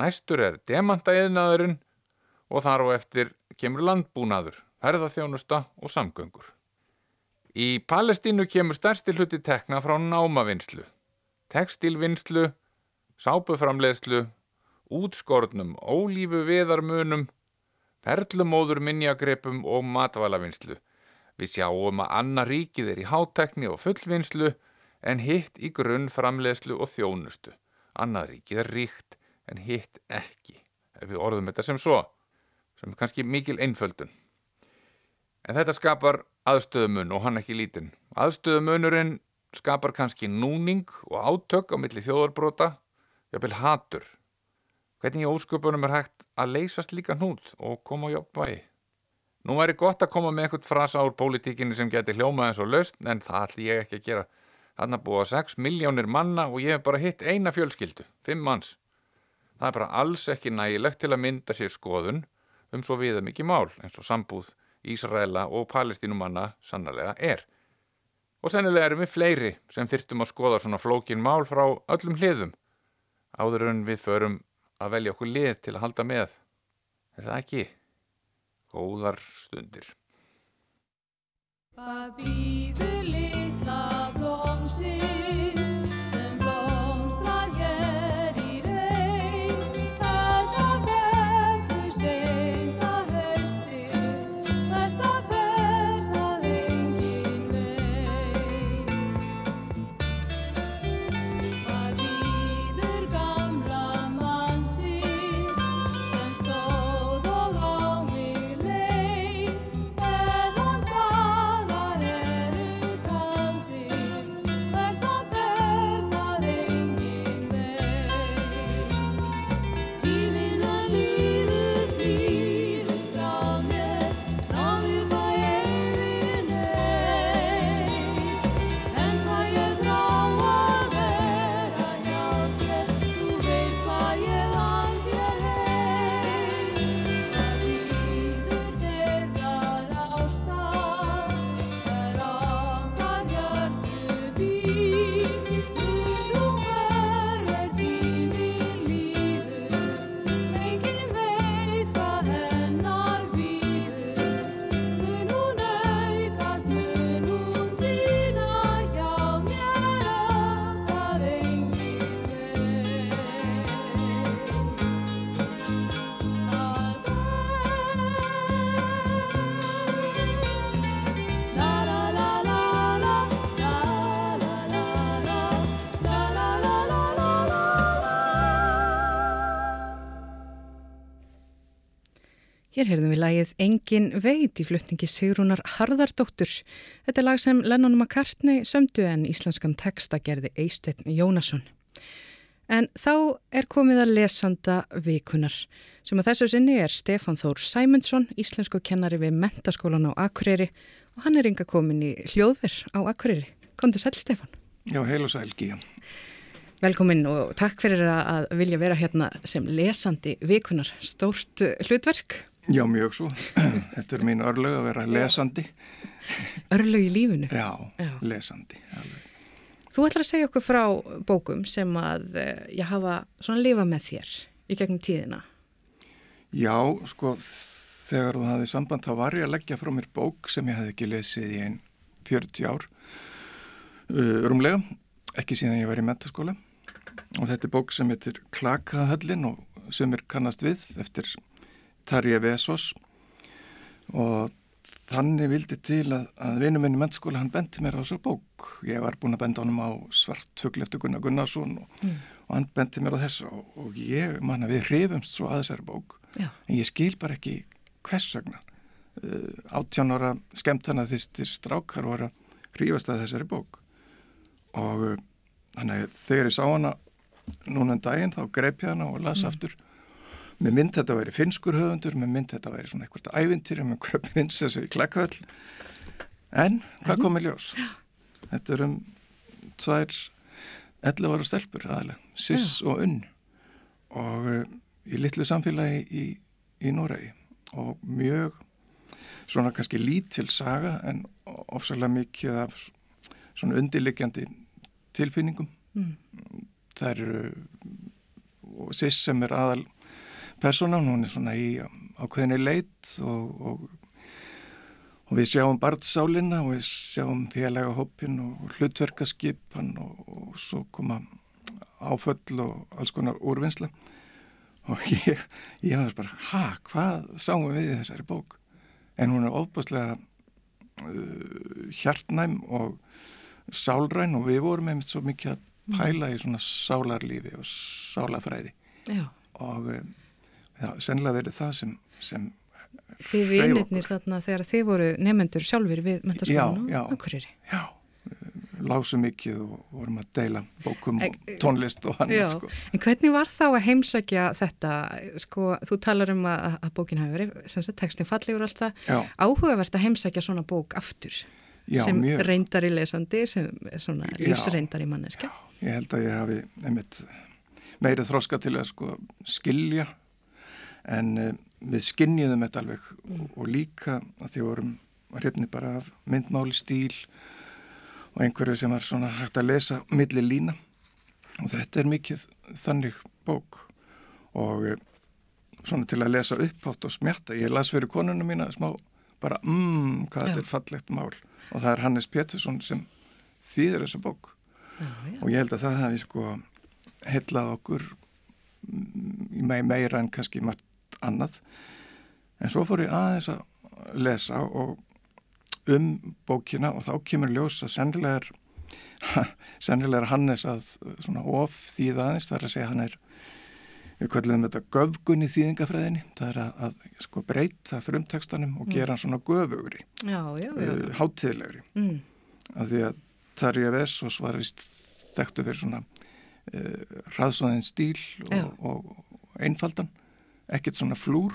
Næstur er demanta yðnaðurinn og þar og eftir kemur landbúnaður ferðarþjónusta og samgöngur. Í Palestínu kemur stærsti hluti tekna frá námavinnslu, tekstilvinnslu, sápuframleðslu, útskornum, ólífu viðarmunum, perlumóður minjagripum og matvælavinnslu. Við sjáum að annar ríkið er í hátekni og fullvinnslu en hitt í grunnframleðslu og þjónustu. Annar ríkið er ríkt en hitt ekki, ef við orðum þetta sem svo, sem kannski mikil einföldun. En þetta skapar aðstöðumun og hann ekki lítinn. Aðstöðumunurinn skapar kannski núning og átök á milli þjóðarbrota, jápil hatur. Hvernig í ósköpunum er hægt að leysast líka hnút og koma á jobbvægi? Nú væri gott að koma með eitthvað frasa úr pólitíkinni sem geti hljómað eins og löst, en það ætli ég ekki að gera. Þannig að búa 6 miljónir manna og ég hef bara hitt eina fjölskyldu, 5 manns. Það er bara alls ekki nægilegt til að mynda sér skoðun um svo viða mikið mál eins og sambúð Ísraela og palestínumanna sannlega er. Og sennilega erum við fleiri sem þyrtum að skoða svona flókin mál frá öllum hliðum. Áður en við förum að velja okkur lið til að halda með. Er það ekki? Góðar stundir. Hér heyrðum við lagið Engin veit í flutningi Sigrúnar Harðardóttur. Þetta er lag sem Lennon McCartney sömdu en íslenskan texta gerði Eisteinn Jónasson. En þá er komið að lesanda vikunar sem að þessu sinni er Stefán Þór Sæmundsson, íslensku kennari við mentaskólan á Akureyri og hann er ynga komin í hljóðver á Akureyri. Kondur sæl Stefán. Já, heil og sæl Gíðan. Velkomin og takk fyrir að vilja vera hérna sem lesandi vikunar. Stórt hlutverk, Já, mjög svo. Þetta er mín örlög að vera lesandi. örlög í lífinu. Já, Já. lesandi. alveg. Þú ætlar að segja okkur frá bókum sem að eh, ég hafa svona lifa með þér í gegnum tíðina. Já, sko, þegar þú hafði samband þá var ég að leggja frá mér bók sem ég hafði ekki lesið í einn 40 ár. Uh, rúmlega, ekki síðan ég var í metaskóla. Og þetta er bók sem heitir Klakahöllin og sem er kannast við eftir Tarja Vesos og þannig vildi til að, að vinur minn í mennskóla hann bendi mér á þessa bók. Ég var búin að benda honum á svart fugl eftir Gunnar Gunnarsson og, og hann bendi mér á þessa og, og ég man að við hrifumst svo að þessari bók. Já. En ég skil bara ekki hvers vegna. Uh, 18 ára skemmtana þýstir strákar voru að hrifast að þessari bók. Og uh, þannig þegar ég sá hana núna en daginn þá greip ég hana og las aftur Mér mynd þetta að veri finskur höfundur, mér mynd þetta að veri svona eitthvað ævintýri með einhverja prinsessu í klekkvöld. En hvað kom í ljós? Þetta er um tvær 11 ára stelpur aðalega, Siss og Unn og uh, í litlu samfélagi í, í Noregi og mjög svona kannski lítil saga en ofsalega mikið af svona undirliggjandi tilfinningum. Það eru og Siss sem er aðal personan, hún er svona í ákveðinni leit og, og, og við sjáum barnsálina og við sjáum félaga hópin og hlutverkaskipan og, og svo koma áföll og alls konar úrvinnsla og ég, ég hafði bara, ha, hvað sáum við í þessari bók? En hún er ofbúslega uh, hjartnæm og sálræn og við vorum einmitt svo mikið að pæla í svona sálarlífi og sálafræði Já. og um, já, sennilega verið það sem, sem Þið vinirnir okkur. þarna þegar þið voru nefnendur sjálfur við mentaskólan Já, já. Já, lásum mikið og vorum að deila bókum og tónlist og hann Já, sko. en hvernig var þá að heimsækja þetta, sko, þú talar um að, að bókin hafi verið, sem sagt, textin fallegur alltaf, Já, áhugavert að heimsækja svona bók aftur, já, sem mjög reyndar í lesandi, sem er svona Já. lífsreyndar í manneska. Ég held að ég hafi einmitt meiri þroska til að sko skilja en uh, við skinnjuðum þetta alveg og, og líka að því vorum hrifni bara af myndmáli stíl og einhverju sem var svona hægt að lesa milli lína. Og þetta er mikið þannig bók. Og eh, svona til að lesa upphátt og smjatta ég las fyrir konunum mína smá bara mmm, hvað Já. þetta er fallegt mál. Og það er Hannes Pétursson sem þýðir þessa bók. Já, já. og ég held að það hafi sko heillað okkur mm, í me meira en kannski margt annað. En svo fór ég aðeins að lesa og um bókina og þá kemur ljós að sennilega er sennilega er Hannes að svona of þýða aðeins þar að segja hann er við kvöldum þetta göfgun í þýðingafræðinni. Það er að, að sko breyta frumtekstanum og gera hann svona göfugri uh, hátíðlegri. Mm. af því að Tarja Vessos var vist þekktu fyrir svona uh, hraðsóðin stíl og, og, og einfaldan ekkert svona flúr.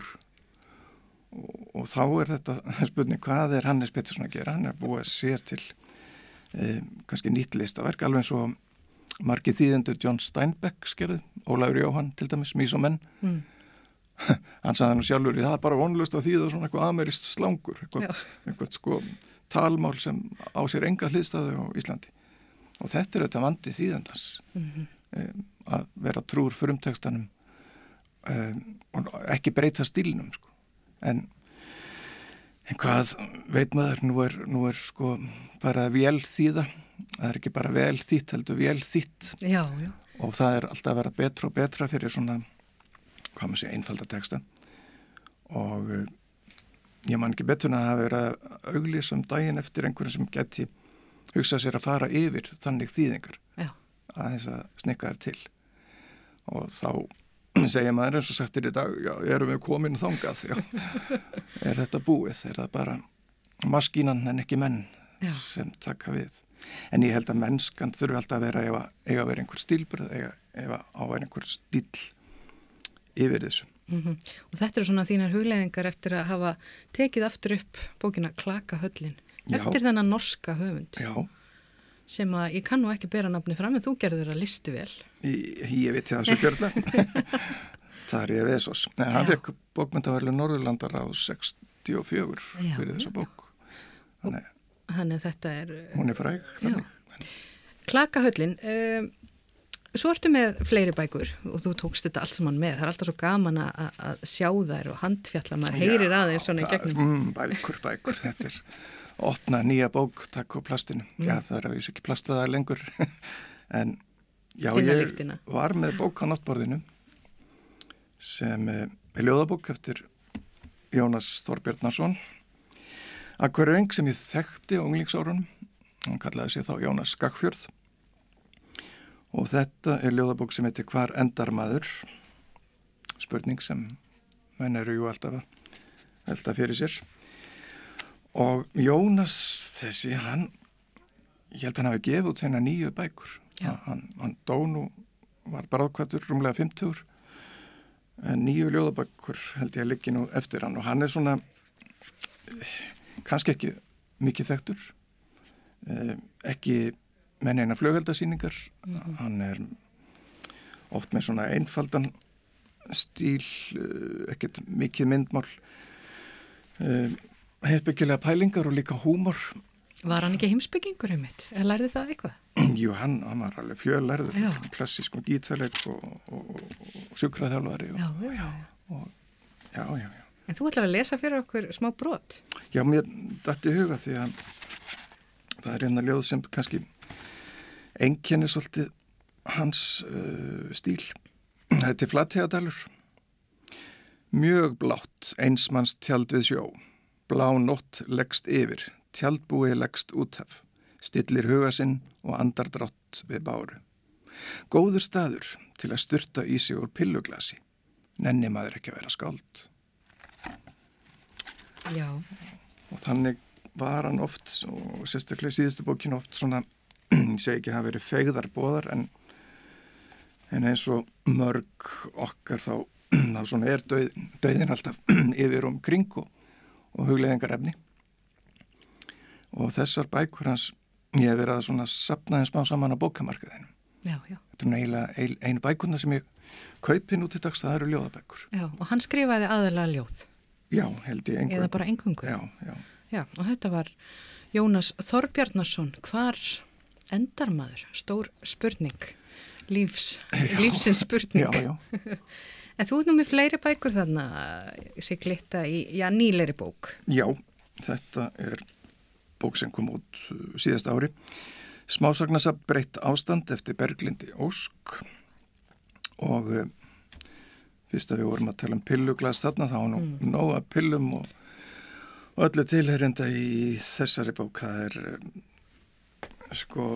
Og, og þá er þetta spurning hvað er Hannes Pettersson að gera? Hann er búið að sér til uh, kannski nýtt listaverk alveg eins og margir þýðendur John Steinbeck skerðu, Ólafur Jóhann til dæmis, Mís og menn. Mm. hann sagði nú sjálfur í það er bara vonlust að þýða svona eitthvað amerist slangur eitthvað, eitthvað sko talmál sem á sér enga hliðstæðu á Íslandi. Og þetta er þetta vandi þýðendans Mhm. um, að vera trúr frumtekstanum um, og ekki breyta stílnum sko. en, en hvað veit maður nú er, nú er sko bara vel þýða það er ekki bara vel þýtt heldur vel þýtt Já, já. og það er alltaf að vera betra og betra fyrir svona hvað maður sé einfalda texta og uh, ég man ekki betur en að það vera auglýs um daginn eftir einhverjum sem geti hugsað sér að fara yfir þannig þýðingar Já. að þess að snikka þær til og þá segja maður eins og sagt er í dag já, erum við komin þangað já. er þetta búið, er það bara maskínan en ekki menn Já. sem taka við? En ég held að mennskan þurfi alltaf að vera að, eiga að vera einhver stílbröð eiga, ef að vera einhver stíl yfir þessu. Mm Og þetta eru svona þínar hugleðingar eftir að hafa tekið aftur upp bókina Klaka höllin Já. eftir þennan norska höfund. Já, sem að ég kann nú ekki bera nafni fram en þú gerður að listi vel. ég, ég veit það svo gjörlega það er ég veðsós en hann fekk bókmyndavæli Norðurlandar á 64 Já, fyrir þessa bók þannig Þannig að þetta er uh, hún er fræg þannig. Klaka höllin. Um, svo ertu með fleiri bækur og þú tókst þetta allt saman með. Það er alltaf svo gaman að, að sjá þær og handfjalla. Maður heyrir Já, aðeins svona í gegnum. mm, bækur, bækur, þetta er opna nýja bók, takk á plastinu. Mm. já það er að vísu ekki plastaða lengur. En já Finna ég lyktina. var með bók á náttborðinu sem eh, er ljóðabók eftir Jónas Þorbjarnason Akkuröng sem ég þekkti á unglingsárunum hann kallaði sig þá Jónas Skakfjörð og þetta er ljóðabók sem heitir Hvar endar maður? Spurning sem menn eru jú alltaf að velta fyrir sér og Jónas þessi hann ég held að hann hafi gefið út þeirna nýju bækur. Hann, hann dó nú var bráðkvættur rúmlega 50 en nýju ljóðabækur held ég að liggi nú eftir hann. Og hann er svona eh, kannski ekki mikið þekktur eh, ekki menn eina flögaldasýningar hann er oft með svona einfaldan stíl, eh, ekkert mikið myndmál heimsbyggilega pælingar og líka húmor Var hann ekki heimsbyggingur um mitt? Eða lærði það eitthvað? Jú, hann, hann var alveg fjölærður, klassískum gítarleik og, og, og, og sjúkraþjálfari Já, já. já, já. En þú ætlar að lesa fyrir okkur smá brot. Já, mér dætti huga því að það er einna ljóð sem kannski einkenni svolítið hans uh, stíl. Það er til Flathegadalur. Mjög blátt, einsmanns tjald við sjó. Blá nótt leggst yfir, tjaldbúi leggst úthaf. Stillir huga sinn og andardrátt við báru. Góður staður til að styrta í sig úr pilluglasi. Nenni maður ekki að vera skáld. Já. og þannig var hann oft og sérstaklega í síðustu bókinu oft svona, ég segi ekki að hafa verið feigðar bóðar en, en eins og mörg okkar þá, þá svona er döð, döðin alltaf yfir um kring og, og hugleðingar efni og þessar bækur hans ég hef verið að svona sapnaði smá saman á bókamarkaðinu Já, já. þetta er nú eiginlega ein- einu bækurna sem ég kaupi nú til dags, það eru ljóðabækur Já, og hann skrifaði aðalega ljóð. já, held ég Eða bara engungu. já, já Já, og þetta var Jónas Þorbjarnarsson, hvar endar maður? Stór spurning. lífs, lífsins spurning. Já, já. En þú ert nú með fleiri bækur þarna, Siglitta, í, já, nýleiri bók. Já, þetta er bók sem kom út uh, síðast ári. Smásagnasab breytt ástand eftir Berglindi Ósk og uh, fyrst að við vorum að tala um pilluglas þarna þá nú mm. nóga pillum og, og öllu tilherenda í þessari bók. Það er um, sko,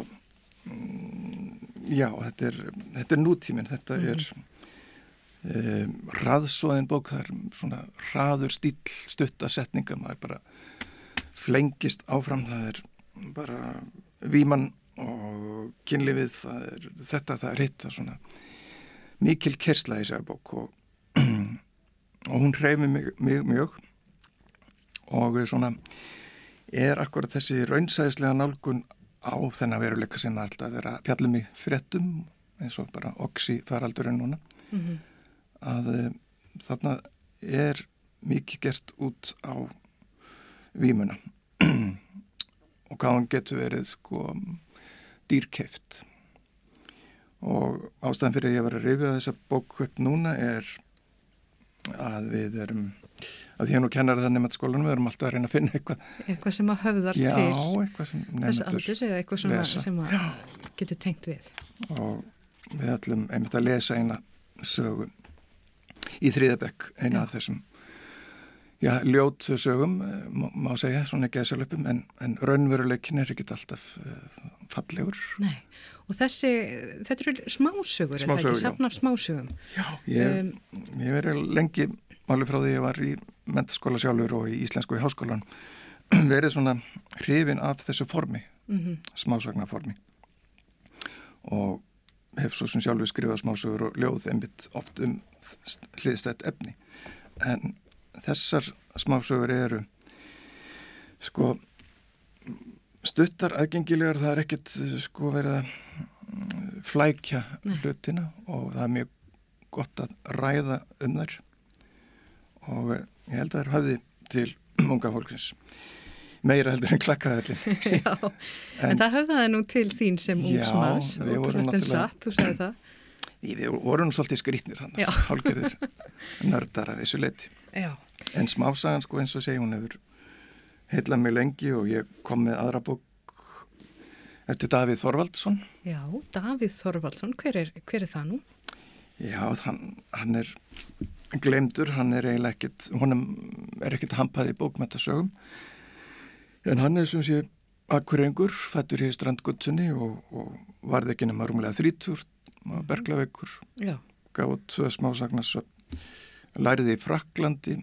mm, já, þetta er, þetta er nútíminn, þetta er um, raðsóðin bók, það er svona raður stíl stuttasetninga, maður bara flengist áfram, það er bara víman og kynlífið, það er þetta, það er hitt, það er svona mikil kersla í þessari bók og, og hún hreyfi mig, mig mjög og svona er akkurat þessi raunsæðislega nálgun á þennan veruleika sem alltaf vera fjallum í fréttum eins og bara oxi faraldurinn núna að uh, þarna er mikið gert út á výmuna og hvað hann getur verið sko dýrkeift og ástæðan fyrir að ég var að rifja þessa bók upp núna er að við erum að því hann og kennar það nefnt skólanum við erum alltaf að reyna að finna eitthvað. Eitthvað sem að höfðar já, til. eitthvað sem þess nefndur aldurs eða eitthvað sem, að, sem að getur tengt við. og við ætlum einmitt að lesa eina sögu í þriðabekk, eina af þessum. Já, ljót sögum eh, má, segja, svona gesalöpum en, en raunveruleikin er ekkit alltaf uh, fallegur. Nei, og þessi, þetta eru smásögur, er það Smásögur, ekki, safnar smásögum. Já, ég, Um, ég verið lengi alveg frá því ég var í mentaskóla sjálfur og í íslensku í háskólan verið svona hrifin af þessu formi, mhm, smásagnaformi. Og hef svo sem sjálfur skrifað smásögur og ljóð einmitt oft um hliðstætt efni. En þessar smásögur eru sko stuttar aðgengilegar. Það er ekkit sko verið að flækja Nei. hlutina og það er mjög gott að ræða um þær. Og ég held að það er hafði til unga fólksins. Meira heldur en klakkaðalli Já, en, það höfðaði nú til þín sem ótrúlegt en náttúrulega- satt, þú sagði það. Við vorum svolítið skrýtnir hann hálgerðir nördar af þessu leiti Já, en smásagan sko eins og segi hún hefur heillað mig lengi og ég kom með aðra bók eftir Davíð Þorvaldsson. Já, Davíð Þorvaldsson, hver er, hver er það nú? Já, hann, hann er glemdur, hann er eiginlega ekkit, honum er ekkit hampað í bókmættasögum en hann er sem sé akkurengur, fættur í strandguttunni og, og varði ekki nema rúmlega þrítur, var berglaveikur, Já, gaf út tvö smásagnasöfn, læriði í Fraklandi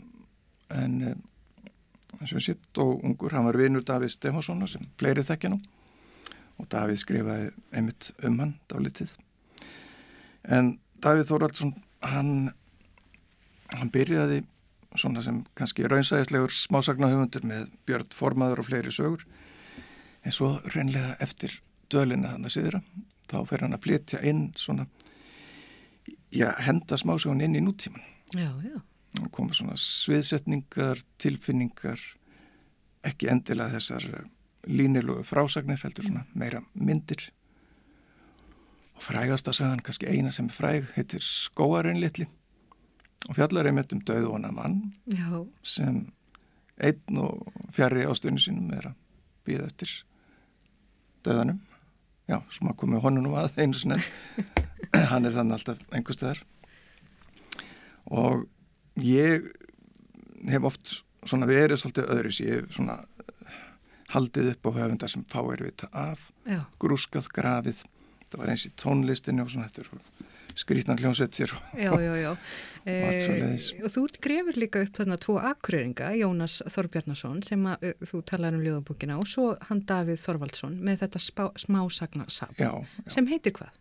en eh, sem sé dó ungur, hann var vinur Davíð Stefánssonar sem fleiri þekkja nú. Og Davíð skrifaði einmitt um hann dálítið. En Davíð Þóraldsson hann hann byrjaði svona sem kannski raunsæðislegur smásagnahöfundur með Björn Formaður og fleiri sögur. En svo reynlega eftir dölina hann að siðra þá fer hann að flytja inn svona já, henda smásögun inn í nútíman já, já, og koma svona sviðsetningar, tilfinningar ekki endilega þessar eh, línilugu frásagnir heldur svona meira myndir. Og frægasta sagan, kannski eina sem er fræg heitir Skóarinn litli og fjallar einmitt um döðvona mann já, sem einn og fjari ástöðinu sínum er að býða eftir döðanum já, sem að komi honum að einu sinni. Hann er þannig alltaf einhver staðar. Og ég hef oft svona verið svolítið öðris ég hef svona eh, haldið upp á höfundar sem fáir vita af. Já, grúskað grafið. Það var eins í tónlistinu og svona þetta er skrítnan hljómsveitir já, já, já. svoleiðis. og þú grefur líka upp þarna tvo akureyringa, Jónas Þorbjarnason sem að, uh, þú talar um ljóðabókina og svo hann Davíð Þorvaldsson með þetta spá, smásagnasafn já, já. sem heitir hvað?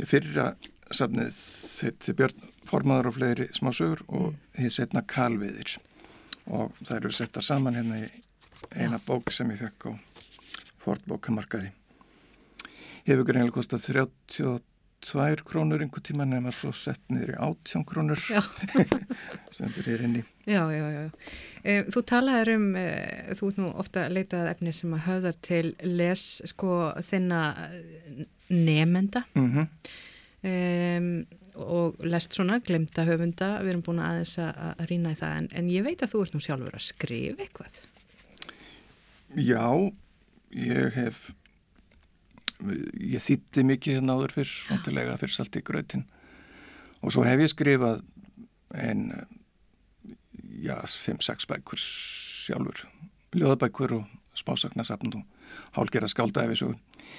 Ég fyrra safnið þetta Björn Formaður og fleiri smásögur og hér setna Kalviðir og það eru settar saman hérna í eina bók sem ég fekk á Fordbókamarkaði. Hefur greinlega kostað 32 krónur einhver tíma nema svo sett niður í 18 krónur stendur hér inn í. Já, já, já. E, þú talaður um, e, þú ert nú ofta að leita að efni sem að höfðar til les sko þinna eh, nemenda. Mm um, og lest svona glemta höfunda, við erum búin aðeins að, að rýna í það en, en ég veit að þú ert nú sjálfur að skrifa eitthvað. Já, ég hef ég þýtti mikið hérna áður fyrr svontilega fyrir salt í grötin. Og svo hef ég skrifað en já, 5-6 bækur sjálfur. Ljóðabækur og spásagnasafn og hálgera skáldaði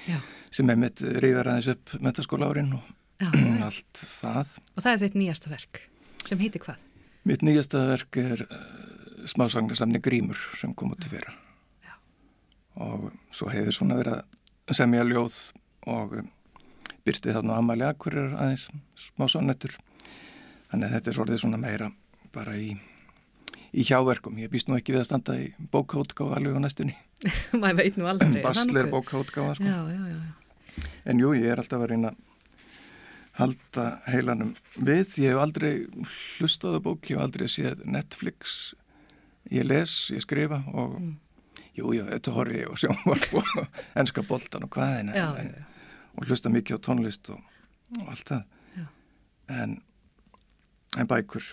Já. sem er mitt reyfar aðeins upp metaskóla árin og Já, allt það. Og það er þitt nýjasta verk sem heitir hvað? mitt nýjasta verk er uh, smásagnasafni Grímur sem kom út í fyrra. Og svo hefur svona verið að semja ljóð og um, byrti þarna Amali Akkurir aðeins smá sonnettur þannig að þetta er svolítið svona meira bara í, í hjáverkum ég býst nú ekki við að standa í bókaútgáfa alveg á næstunni, Maður veit nú aldrei. nokkuð? bókaútgáfa sko. En jú, ég er alltaf að reyna halda heilanum við ég hef aldrei hlustað á bók ég hef aldrei séð Netflix ég les, ég skrifa og Mm. Jú, jú, þetta horfi ég og sjónvarp og enska boltan og hvað en, en, og hlusta mikið á tónlist og, og allt það. En, en bækur.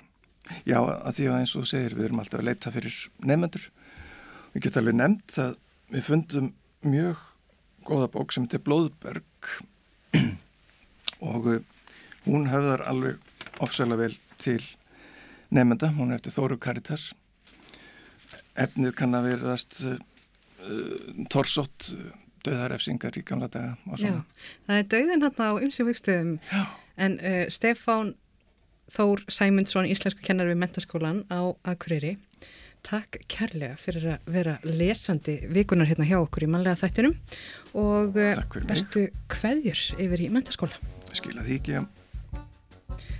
Já, að því að eins og segir við erum alltaf að leita fyrir nefnendur við getum alveg nefnt að við fundum mjög góða bók sem heitir Blóðberg. Og uh, hún höfðar alveg ofsalega vel til nefnenda, hún er eftir Þóru Karitas efnið kann að verðast uh, torsótt uh, döðarefsingar í gamla daga og Já, svona. það er dauðin hann á umsum vikstöðum en uh, Stefán Þór Sæmundsson, íslensku kennar við mentaskólan á Akureyri takk kærlega fyrir að vera lesandi vikunar hérna hjá okkur í mannlega þættinum og bestu kveðjur yfir í mentaskóla Skila því ekki að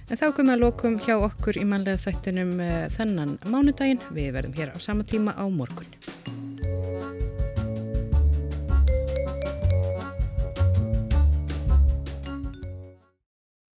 En þá komum við að lokum hjá okkur í mannlega þættinum þennan mánudaginn. Við verðum hér á sama tíma á morgun.